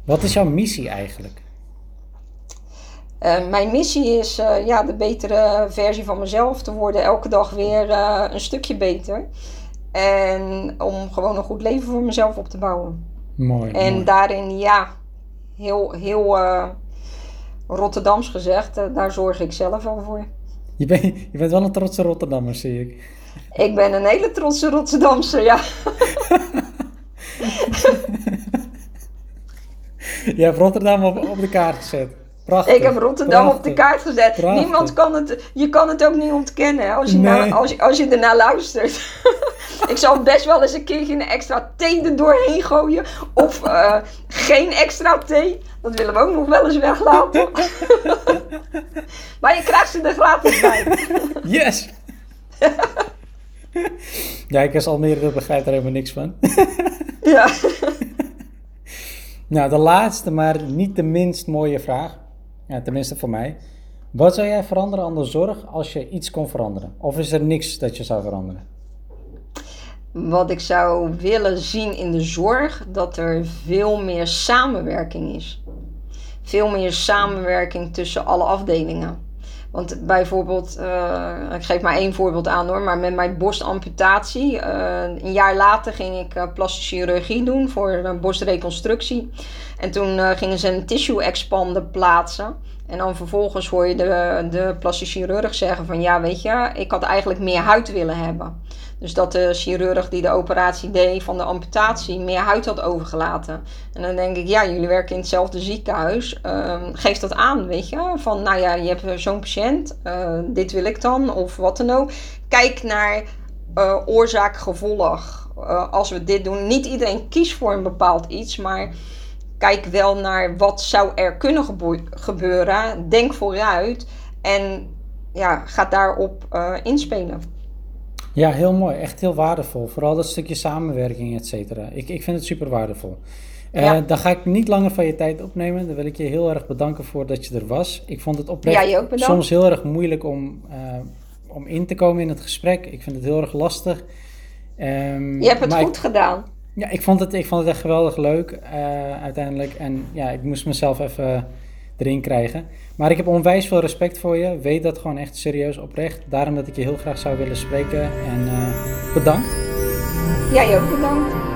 Wat is jouw missie eigenlijk? Uh, mijn missie is uh, ja, de betere versie van mezelf te worden. Elke dag weer uh, een stukje beter. En om gewoon een goed leven voor mezelf op te bouwen. Mooi. En mooi. daarin, ja, heel, heel Rotterdams gezegd, daar zorg ik zelf al voor. Je, bent je bent wel een trotse Rotterdammer, zie ik. Ik ben een hele trotse Rotterdamse, ja. Je hebt Rotterdam op, op de kaart gezet. Prachtig. Ik heb Rotterdam prachtig, op de kaart gezet. prachtig. Niemand kan het, je kan het ook niet ontkennen als je, Nee. als, je- als je ernaar luistert. ik zou best wel eens een keertje een extra thee er doorheen gooien. Of eh, geen extra thee. Dat willen we ook nog wel eens weglaten. maar je krijgt ze er gratis bij. Yes! ja, ik als Almere begrijp daar helemaal niks van. ja. Nou, de laatste, maar niet de minst mooie vraag. Ja, tenminste voor mij. Wat zou jij veranderen aan de zorg als je iets kon veranderen? Of is er niks dat je zou veranderen? Wat ik zou willen zien in de zorg, dat er veel meer samenwerking is. Veel meer samenwerking tussen alle afdelingen. Want bijvoorbeeld, eh, ik geef maar één voorbeeld aan hoor, maar met mijn borstamputatie. eh, een jaar later ging ik eh, plastische chirurgie doen voor een borstreconstructie. En toen gingen ze een tissue expander plaatsen. En dan vervolgens hoor je de, de plastisch chirurg zeggen van ja weet je, ik had eigenlijk meer huid willen hebben. Dus dat de chirurg die de operatie deed van de amputatie meer huid had overgelaten. En dan denk ik, ja, jullie werken in hetzelfde ziekenhuis. Ehm, geef dat aan, weet je. Van, nou ja, je hebt zo'n patiënt, eh, dit wil ik dan, of wat dan ook. Kijk naar eh, oorzaak-gevolg. Eh, als we dit doen, niet iedereen kiest voor een bepaald iets, maar kijk wel naar wat zou er kunnen gebeuren. Denk vooruit en ja, ga daarop eh, inspelen. Ja, heel mooi. Echt heel waardevol. Vooral dat stukje samenwerking, et cetera. Ik, ik vind het super waardevol. Ja. dan ga ik niet langer van je tijd opnemen. Dan wil ik je heel erg bedanken voor dat je er was. Ik vond het oprecht bedankt. soms heel erg moeilijk om, eh, om in te komen in het gesprek. Ik vind het heel erg lastig. Ehm, Je hebt het ik- goed gedaan. Ja, ik vond het, ik vond het echt geweldig leuk eh, uiteindelijk. En ja, ik moest mezelf even erin krijgen. Maar ik heb onwijs veel respect voor je. Weet dat gewoon echt serieus oprecht. Daarom dat ik je heel graag zou willen spreken. En eh, bedankt. Jij ook bedankt.